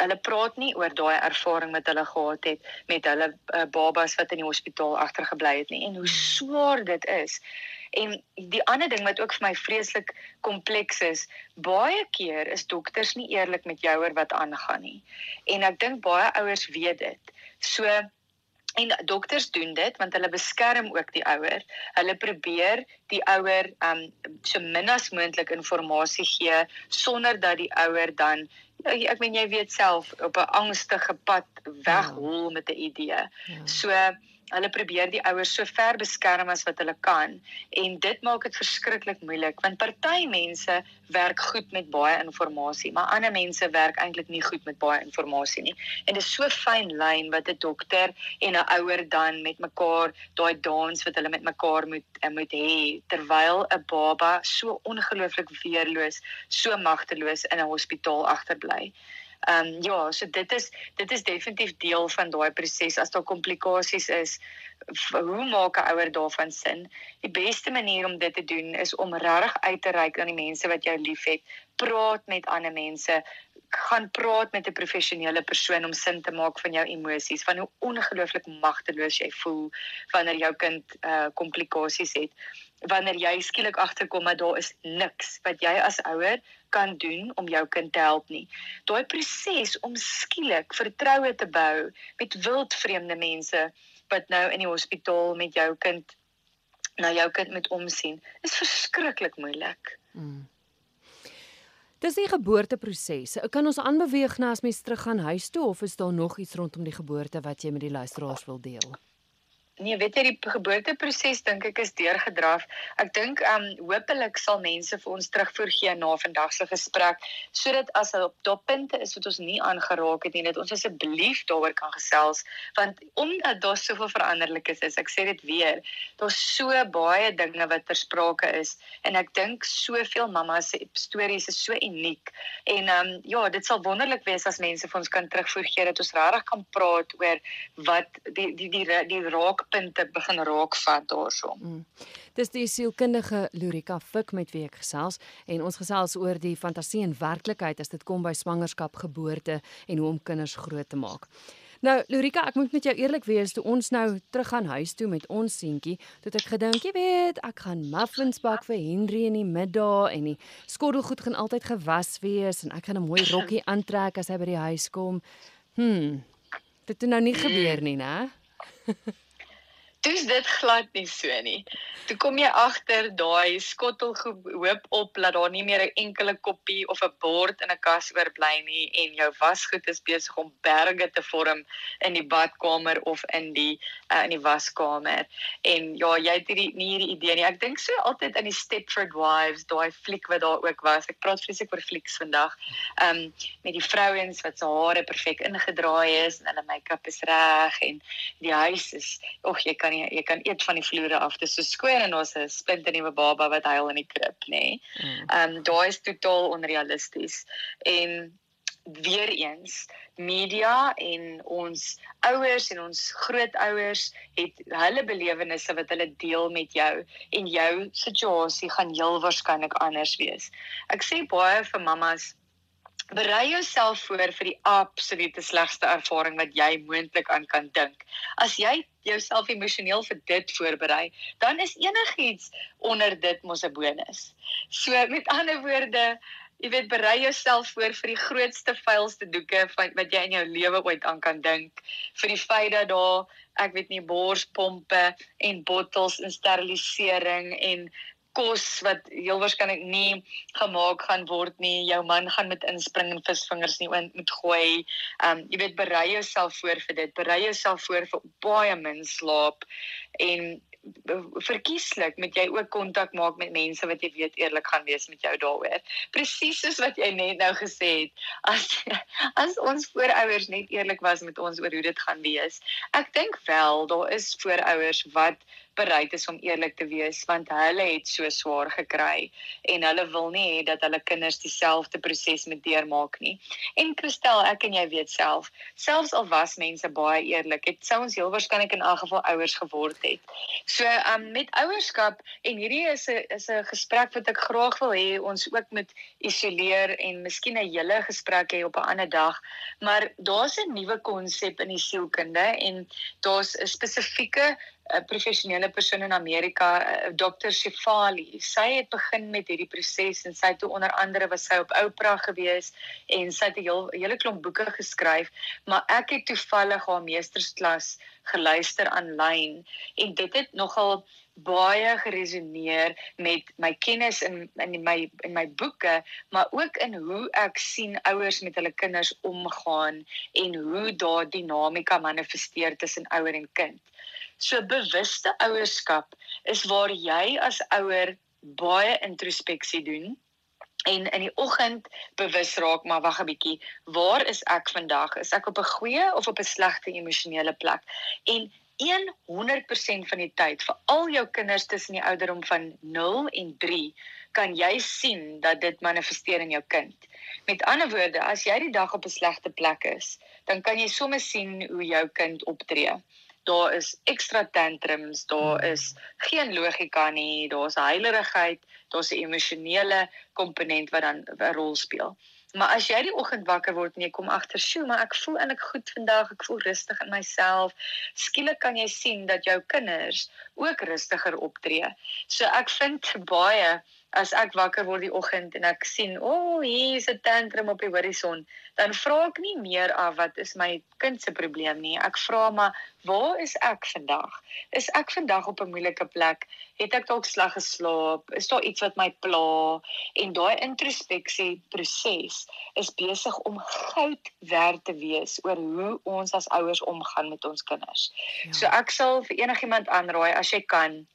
S2: hulle praat nie oor daai ervaring wat hulle gehad het met hulle uh, babas wat in die hospitaal agtergebly het nie en hoe swaar dit is. En die ander ding wat ook vir my vreeslik kompleks is, baie keer is dokters nie eerlik met jou oor wat aangaan nie. En ek dink baie ouers weet dit. So en dokters doen dit want hulle beskerm ook die ouer. Hulle probeer die ouer um so min as moontlik inligting gee sonder dat die ouer dan ek meen jy weet self op 'n angstige pad weghol ja. met 'n idee. Ja. So hulle probeer die ouers so ver beskerm as wat hulle kan en dit maak dit verskriklik moeilik want party mense werk goed met baie inligting maar ander mense werk eintlik nie goed met baie inligting nie en dit is so fyn lyn wat 'n dokter en 'n ouer dan met mekaar daai dans wat hulle met mekaar moet eh, moet hê terwyl 'n baba so ongelooflik weerloos so magteloos in 'n hospitaal agterbly. Ehm um, ja, so dit is dit is definitief deel van daai proses as daar komplikasies is. Hoe maak 'n ouer daarvan sin? Die beste manier om dit te doen is om regtig uit te reik aan die mense wat jou liefhet. Praat met ander mense, gaan praat met 'n professionele persoon om sin te maak van jou emosies, van hoe ongelooflik magteloos jy voel wanneer jou kind uh komplikasies het. Wanneer jy skielik agterkom dat daar is niks wat jy as ouer kan doen om jou kind te help nie. Daai proses om skielik vertroue te bou met wildvreemde mense wat nou in die hospitaal met jou kind na jou kind moet omsien, is verskriklik moeilik. Mm.
S1: Dis die geboorteproses. Kan ons aanbeweeg na as mens terug gaan huis toe of is daar nog iets rondom die geboorte wat jy met die luisteraars wil deel?
S2: Nee, weet jy die geboorteproses dink ek is deurgedraf. Ek dink um hopelik sal mense vir ons terugvoer gee na vandag se gesprek sodat as op daardie punte is wat ons nie aangeraak het nie, dat ons asseblief daaroor kan gesels want omdat daar soveel veranderlikes is, ek sê dit weer, daar's so baie dinge wat ter sprake is en ek dink soveel mammas se stories is so uniek en um ja, dit sal wonderlik wees as mense vir ons kan terugvoer gee dat ons regtig kan praat oor wat die die die, die raak punte begin raakvat daarso. Mm.
S1: Dis die sielkundige Lurika Fik met wie ek gesels en ons gesels oor die fantasie en werklikheid as dit kom by swangerskap, geboorte en hoe om kinders groot te maak. Nou Lurika, ek moet met jou eerlik wees, toe ons nou terug gaan huis toe met ons seentjie, het ek gedink, jy weet, ek gaan muffins bak vir Henry in die middag en die skottelgoed gaan altyd gewas wees en ek gaan 'n mooi rokkie *laughs* aantrek as hy by die huis kom. Hm. Dit het nou nie gebeur nie, né? *laughs*
S2: Dis dit glad nie so nie. Toe kom jy agter daai skottel hoop op dat daar nie meer 'n enkele koppie of 'n bord in 'n kas oorbly nie en jou wasgoed is besig om berge te vorm in die badkamer of in die uh, in die waskamer. En ja, jy het hierdie nie hierdie idee nie. Ek dink so altyd aan die Stepford Wives, daai fliek wat daar ook was. Ek praat vreeslik oor flieks vandag. Um met die vrouens wat se hare perfek ingedraai is en hulle make-up is reg en die huis is, ag jy kan kan jy jy kan eet van die vloere af. Dit is so skoon en ons 'n splinte nuwe baba wat huil in die krib, nê. Nee. Ehm um, daai is totaal onrealisties. En weer eens media en ons ouers en ons grootouers het hulle belewennisse wat hulle deel met jou en jou situasie gaan heel waarskynlik anders wees. Ek sê baie vir mammas berei jouself voor vir die absolute slegste ervaring wat jy moontlik aan kan dink. As jy jouself emosioneel vir dit voorberei, dan is enigiets onder dit mos 'n bonus. So met ander woorde, jy weet berei jouself voor vir die grootste vuilste doeke van wat jy in jou lewe ooit aan kan dink, vir die feit dat daar ek weet nie borspompe en bottels en sterilisering en kos wat heel waarskynlik nie gemaak gaan word nie. Jou man gaan met inspring en visvingers nie moet gooi. Um jy weet berei jouself voor vir dit. Berei jouself voor vir baie min slaap en verkieslik met jy ook kontak maak met mense wat jy weet eerlik gaan wees met jou daaroor. Presies soos wat jy net nou gesê het. As *laughs* as ons voorouers net eerlik was met ons oor hoe dit gaan wees. Ek dink wel daar is voorouers wat bereid is om eerlik te wees want hulle het so swaar gekry en hulle wil nie hê dat hulle kinders dieselfde proses moet deurmaak nie. En Christel, ek en jy weet self, selfs al was mense baie eerlik, het sou ons heel waarskynlik in elk geval ouers geword het. So, um met ouerskap en hierdie is 'n is 'n gesprek wat ek graag wil hê ons ook moet isoleer en miskien 'n hele gesprek hê op 'n ander dag, maar daar's 'n nuwe konsep in die sielkunde en daar's 'n spesifieke 'n professionele persoon in Amerika, Dr. Shefali. Sy het begin met hierdie proses en sy het onder andere was sy op Oprah gewees en sy het 'n heel hele klomp boeke geskryf, maar ek het toevallig haar meestersklas geluister aanlyn en dit het nogal baie geresoneer met my kennis in in my in my boeke maar ook in hoe ek sien ouers met hulle kinders omgaan en hoe daardie dinamika manifesteer tussen ouer en kind. So bewuste ouerskap is waar jy as ouer baie introspeksie doen en in die oggend bewus raak maar wag 'n bietjie waar is ek vandag is ek op 'n goeie of op 'n slegte emosionele plek en 100% van die tyd vir al jou kinders tussen die ouderdom van 0 en 3 kan jy sien dat dit manifesteer in jou kind. Met ander woorde, as jy die dag op 'n slegte plek is, dan kan jy sommer sien hoe jou kind optree daar is ekstra tantrums, daar hmm. is geen logika nie, daar's heilerigheid, daar's 'n emosionele komponent wat dan 'n rol speel. Maar as jy die oggend wakker word en jy kom agter, "Sjoe, maar ek voel eintlik goed vandag, ek voel rustig in myself." Skielik kan jy sien dat jou kinders ook rustiger optree. So ek vind baie as ek wakker word die oggend en ek sien, o, oh, hier is 'n tantrum op die horison, dan vra ek nie meer af wat is my kind se probleem nie. Ek vra maar, waar is ek vandag? Is ek vandag op 'n moeilike plek? Het ek dalk sleg geslaap? Is daar iets wat my pla? En daai introspeksie proses is besig om goud werd te wees oor hoe ons as ouers omgaan met ons kinders. Ja. So ek sal vir enigiemand aanraai as jy kan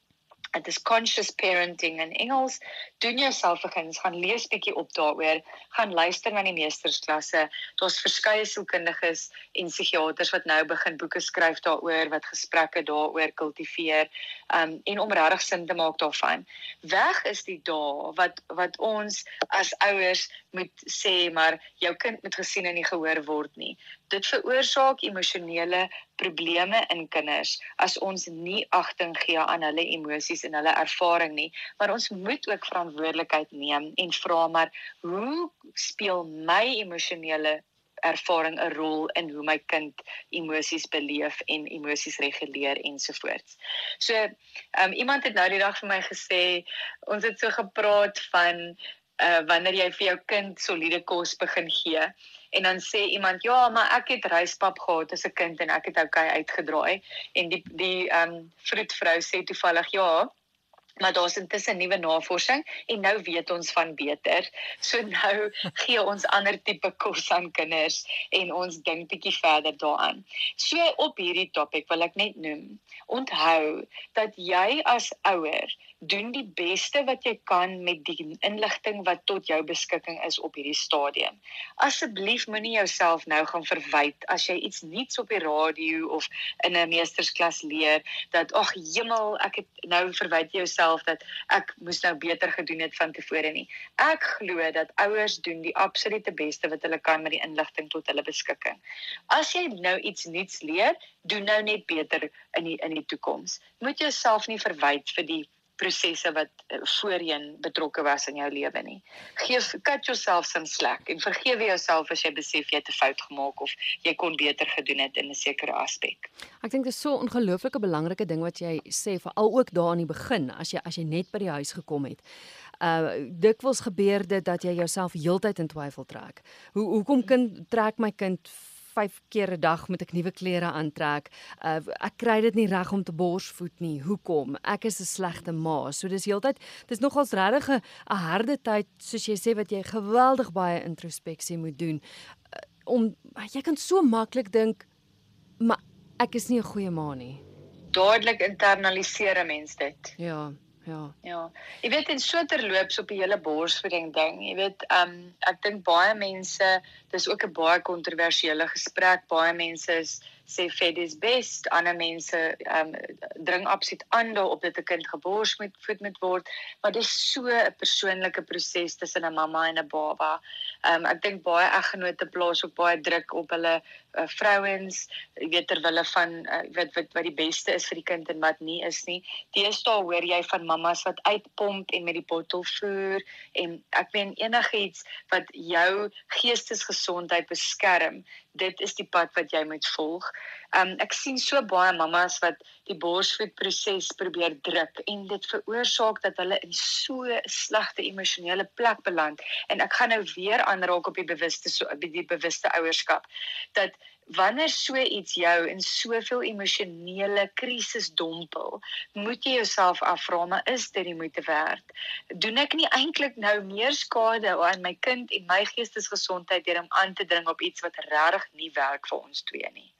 S2: dit is conscious parenting in Engels. Doen jouself begins gaan lees bietjie op daaroor, gaan luister na die meestersklasse. Daar's verskeie sielkundiges en psigiaters wat nou begin boeke skryf daaroor wat gesprekke daaroor kultiveer. Um en om regtig sin te maak daarvan. Weg is die dae wat wat ons as ouers moet sê maar jou kind moet gesien en nie gehoor word nie. Dit veroorsaak emosionele probleme in kinders as ons nie agting gee aan hulle emosies en hulle ervaring nie, maar ons moet ook verantwoordelikheid neem en vra maar hoe speel my emosionele ervaring 'n rol in hoe my kind emosies beleef en emosies reguleer ensovoorts. So, ehm um, iemand het nou die dag vir my gesê ons het so gepraat van uh wanneer jy vir jou kind soliede kos begin gee en dan sê iemand ja maar ek het ryspap gehad as 'n kind en ek het oukei uitgedraai en die die um vroedvrou sê toevallig ja maar daar's intussen nuwe navorsing en nou weet ons van beter. *laughs* So nou gee ons ander tipe kos aan kinders en ons dink bietjie verder daaraan. So op hierdie topik wil ek net noem, onthou dat jy as ouer doen die beste wat jy kan met die inligting wat tot jou beskikking is op hierdie stadium. Asseblief moenie jouself nou gaan verwyd as jy iets nuuts op die radio of in 'n meestersklas leer dat ag hemel, ek het nou verwyd jouself dat ek moes nou beter gedoen het van tevore nie. Ek glo dat ouers doen die absolute beste wat hulle kan met die inligting tot hulle beskikking. As jy nou iets nuuts leer, doen nou net beter in die in die toekoms. Moet jouself nie verwyd vir die prosesse wat eh, voorheen betrokke was in jou lewe nie. Geef cut yourself some slack en vergewe jouself as jy besef jy het 'n fout gemaak of jy kon beter gedoen het in 'n sekere aspek.
S1: Ek dink dit is so 'n ongelooflike belangrike ding wat jy sê veral ook daar aan die begin as jy as jy net by die huis gekom het. Uh dikwels gebeur dit dat jy jouself heeltyd in twyfel trek. Hoe hoekom kind trek my kind 5 keer 'n dag met ek nuwe klere aantrek. Uh, ek kry dit nie reg om te borsvoed nie. Hoekom? Ek is 'n slegte ma. So dis heeltyd dis nogals regtig 'n harde tyd soos jy sê wat jy geweldig baie introspeksie moet doen. Uh, om jy kan so maklik dink maar ek is nie 'n goeie ma nie.
S2: Dadelik internaliseer 'n mens dit.
S1: Ja. Ja.
S2: Ja. Jy weet in so terloops op die hele borsvoeding ding, jy weet, um ek dink baie mense, dis ook 'n baie kontroversiële gesprek. Baie mense is sê fed is best. Ander mense um dring absoluut aan daarop dat 'n kind gebors moet voed moet word, maar dit is so 'n persoonlike proses tussen 'n mamma en 'n baba. Um ek dink baie eggenote plaas ook baie druk op hulle uh, vrouens, weet ter wille van uh, wat wat wat die beste is vir die kind en wat nie is nie. Deesdae hoor jy van mammas wat uitpomp en met die bottel voer en ek meen enigiets wat jou geestesgesondheid beskerm dit is die pad wat jy moet volg. Um ek sien so baie mammas wat die borsvoedproses probeer druk en dit veroorsaak dat hulle in so slegte emosionele plek beland. En ek gaan nou weer aanraak op die bewuste so die bewuste ouerskap dat wanneer so iets jou in soveel emosionele krisis dompel, moet jy jouself afvra, maar is dit die moeite werd? Doen ek nie eintlik nou meer skade aan my kind en my geestesgesondheid deur om aan te dring op iets wat regtig nie werk vir ons twee nie?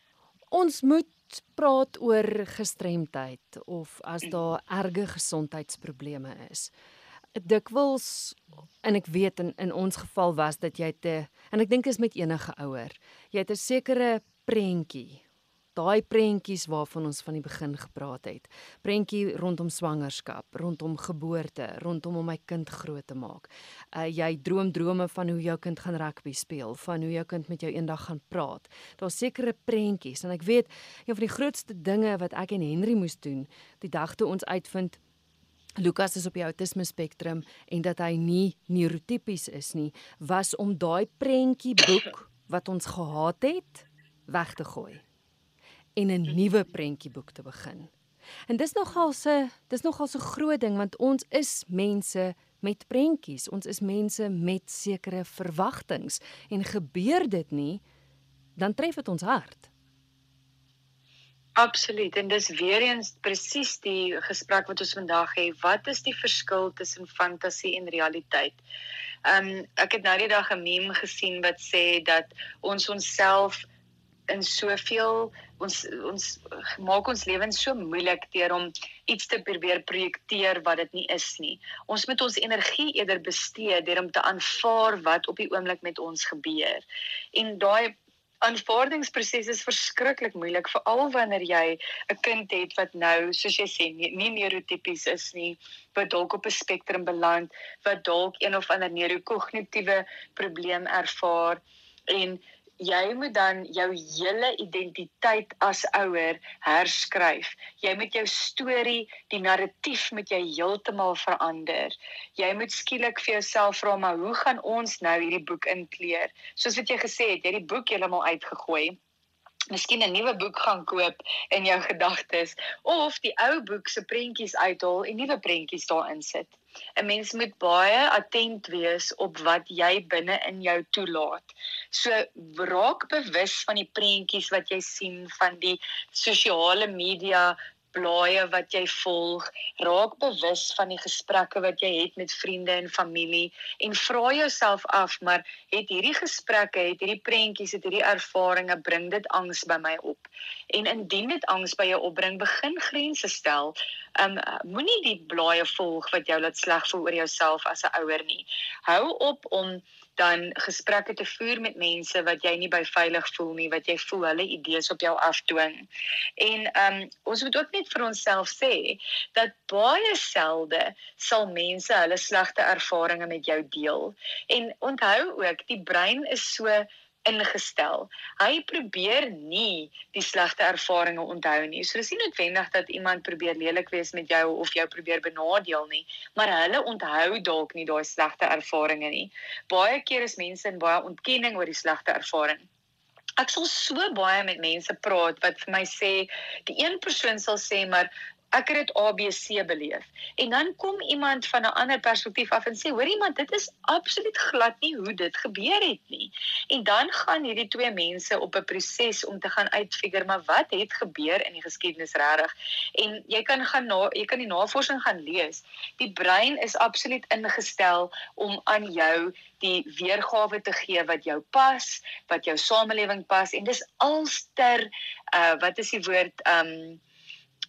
S1: Ons moet praat oor gestremdheid of as daar erge gesondheidsprobleme is. Dikwels en ek weet in in ons geval was dit jy te en ek dink is met enige ouer jy het 'n sekere prentjie daai prentjies waarvan ons van die begin gepraat het. Prentjie rondom swangerskap rondom geboorte rondom om my kind groot te maak. Uh, jy droom drome van hoe jou kind gaan rugby speel van hoe jou kind met jou eendag gaan praat. Daar's sekere prentjies en ek weet een van die grootste dinge wat ek en Henry moes doen die dag toe ons uitvind Lukas is op die autisme spektrum en dat hy nie neurotipies is nie, was om daai prentjie boek wat ons gehad het weg te gooi en 'n nuwe prentjie boek te begin. En dis nogal se dis nogal so groot ding want ons is mense met prentjies. Ons is mense met sekere verwagtinge en gebeur dit nie, dan tref dit ons hart.
S2: Absoluut en dis weer eens presies die gesprek wat ons vandag het. Wat is die verskil tussen fantasie en realiteit? Ehm um, ek het nou die dag 'n meme gesien wat sê dat ons onsself in soveel ons ons maak ons lewens so moeilik deur om iets te probeer projekteer wat dit nie is nie. Ons moet ons energie eerder bestee deur om te aanvaar wat op die oomblik met ons gebeur. En daai aanvaardingsproses is verskriklik moeilik veral wanneer jy 'n kind het wat nou soos jy sê nie, nie neurotipies is nie wat dalk op 'n spektrum beland wat dalk een of ander neurokognitiewe probleem ervaar en jy moet dan jou hele identiteit as ouer herskryf. Jy moet jou storie, die narratief moet jy heeltemal verander. Jy moet skielik vir jouself vra maar hoe gaan ons nou hierdie boek inkleer? Soos wat jy gesê het, jy het die boek heeltemal uitgegooi. Miskien 'n nuwe boek gaan koop in jou gedagtes of die ou boek se prentjies uithaal en nuwe prentjies daarin sit. 'n Mens moet baie attent wees op wat jy binne in jou toelaat. So raak bewus van die prentjies wat jy sien van die sosiale media blaaie wat jy volg, raak bewus van die gesprekke wat jy het met vriende en familie en vra jouself af, maar het hierdie gesprekke, het hierdie prentjies, het hierdie ervarings bring dit angs by my op? En indien dit angs by jou opbring, begin grense stel. Um moenie die blaaie volg wat jou laat sleg voel oor jouself as 'n ouer nie. Hou op om dan gesprekke te voer met mense wat jy nie by veilig voel nie, wat jy voel hulle idees op jou afdwing. En ehm um, ons moet ook net vir onsself sê dat baie selde sal mense hulle slegte ervarings met jou deel. En onthou ook, die brein is so ingestel. Hy probeer nie die slegte ervarings onthou nie. So dis nie noodwendig dat iemand probeer lelik wees met jou of jou probeer benadeel nie, maar hulle onthou dalk nie daai slegte ervarings nie. Baie keer is mense in baie ontkenning oor die slegte ervaring. Ek sal so baie met mense praat wat vir my sê, die een persoon sal sê maar ek het dit ABC beleef. En dan kom iemand van 'n ander perspektief af en sê, hoor iemand, dit is absoluut glad nie hoe dit gebeur het nie. En dan gaan hierdie twee mense op 'n proses om te gaan uitfigure maar wat het gebeur in die geskiedenis regtig. En jy kan gaan na jy kan die navorsing gaan lees. Die brein is absoluut ingestel om aan jou die weergawe te gee wat jou pas, wat jou samelewing pas en dis alster uh wat is die woord um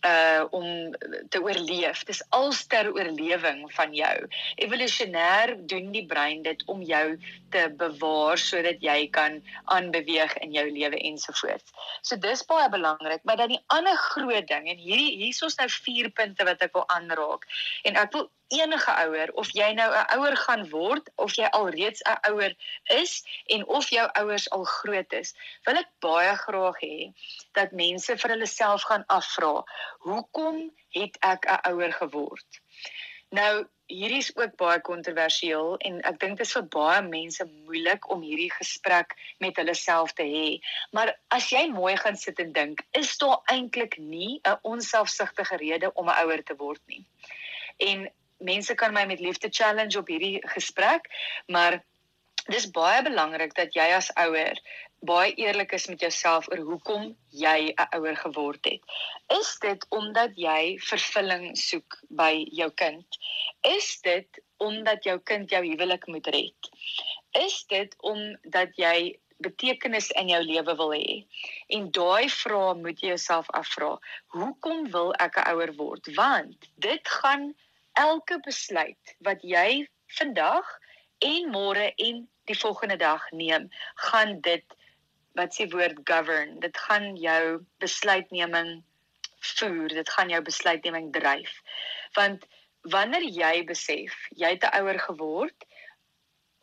S2: uh om te oorleef. Dis alster oorlewing van jou. Evolusionêr doen die brein dit om jou te bewaar sodat jy kan aanbeweeg in jou lewe ensovoorts. So dis baie belangrik, maar dan die ander groot ding en hierdie hier's ons nou vier punte wat ek wil aanraak. En ek wil enige ouer of jy nou 'n ouer gaan word of jy alreeds 'n ouer is en of jou ouers al groot is, wil ek baie graag hê dat mense vir hulle self gaan afvra, hoekom het ek 'n ouer geword? Nou, hierdie is ook baie kontroversieel en ek dink dit is vir baie mense moeilik om hierdie gesprek met hulle self te hê. Maar as jy mooi gaan sit en dink, is daar eintlik nie 'n onselfsugtige rede om 'n ouer te word nie. En mense kan my met liefde challenge op hierdie gesprek, maar dis baie belangrik dat jy as ouer baie eerlik is met jouself oor hoekom jy 'n ouer geword het. Is dit omdat jy vervulling soek by jou kind? Is dit omdat jou kind jou huwelik moet red? Is dit omdat jy betekenis in jou lewe wil hê? En daai vrae moet jy jouself afvra. Hoekom wil ek 'n ouer word? Want dit gaan elke besluit wat jy vandag en môre en die volgende dag neem, gaan dit wat sê woord govern. Dit gaan jou besluitneming voer, dit gaan jou besluitneming dryf. Want wanneer jy besef jy het ouer geword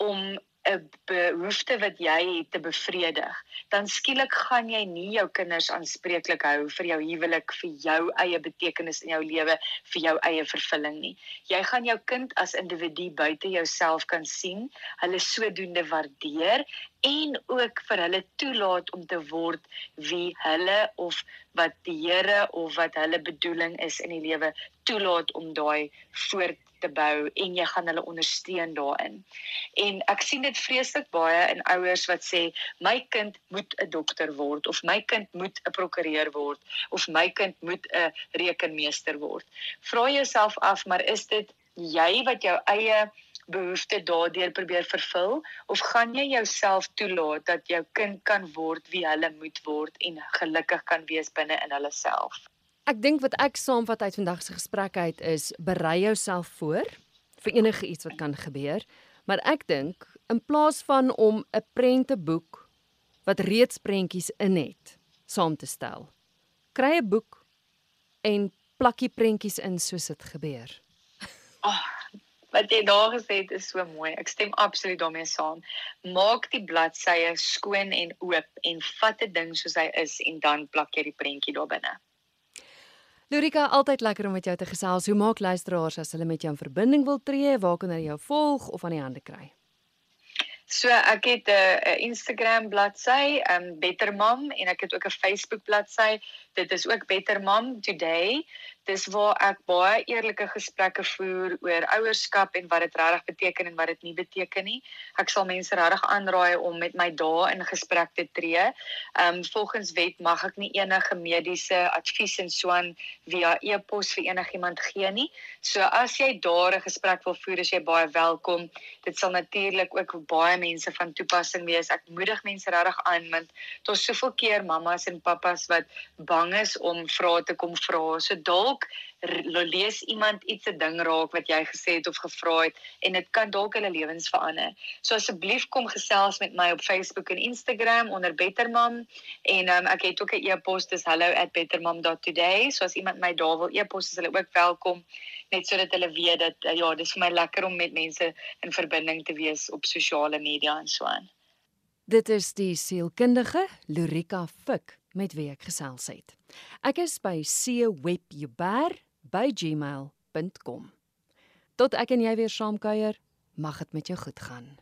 S2: om 'n behoefte wat jy het te bevredig, dan skielik gaan jy nie jou kinders aanspreeklik hou vir jou huwelik, vir jou eie betekenis in jou lewe, vir jou eie vervulling nie. Jy gaan jou kind as individu buite jouself kan sien, hulle sodoende waardeer en ook vir hulle toelaat om te word wie hulle of wat die Here of wat hulle bedoeling is in die lewe toelaat om daai voort te bou en jy gaan hulle ondersteun daarin. En ek sien dit vreeslik baie in ouers wat sê my kind moet 'n dokter word of my kind moet 'n prokureur word of my kind moet 'n rekenmeester word. Vra jouself af, maar is dit jy wat jou eie behoefte daardeur probeer vervul of gaan jy jouself toelaat dat jou kind kan word wie hulle moet word en gelukkig kan wees binne in hulle self?
S1: Ek dink wat ek saamvat uit vandag se gesprek uit is berei jouself voor vir enige iets wat kan gebeur, maar ek dink in plaas van om 'n prenteboek wat reeds prentjies in het saam te stel, kry 'n boek en plakkie prentjies in soos dit gebeur.
S2: Oh, wat jy daar gesê het is so mooi. Ek stem absoluut daarmee saam. Maak die bladsye skoon en oop en vat 'n ding soos hy is en dan plak jy die prentjie daar binne.
S1: Lurika, altyd lekker om met jou te gesels. Hoe maak luisteraars as hulle met jou in verbinding wil tree? Waar kan hulle jou volg of aan die hande kry?
S2: So ek het 'n Instagram bladsy, um Better Mom en ek het ook 'n Facebook bladsy. Dit is ook Better Mom Today dis waar ek baie eerlike gesprekke voer oor ouerskap en wat dit regtig beteken en wat dit nie beteken nie. Ek sal mense regtig aanraai om met my dae in gesprek te tree. Ehm um, volgens wet mag ek nie enige mediese advies en so aan via e-pos vir enigiemand gee nie. So as jy daar 'n gesprek wil voer, is jy baie welkom. Dit sal natuurlik ook baie mense van toepassing wees. Ek moedig mense regtig aan want daar's soveel keer mammas en pappas wat bang is om vrae te kom vra. So dalk lees iemand iets 'n ding raak wat jy gesê het of gevra het en dit kan dalk hulle lewens verander. So asseblief kom gesels met my op Facebook en Instagram onder Bettermam en um, ek het ook 'n e-pos dis hello@bettermam.today. So as iemand my daar wil e-pos, is hulle ook welkom net sodat hulle weet dat uh, ja, dis vir my lekker om met mense in verbinding te wees op sosiale media en so aan.
S1: Dit is die sielkundige Lurika Fik met wie ek gesels het. Ek is by cwebjuber@gmail.com. Tot ek en jy weer saamkuier, mag dit met jou goed gaan.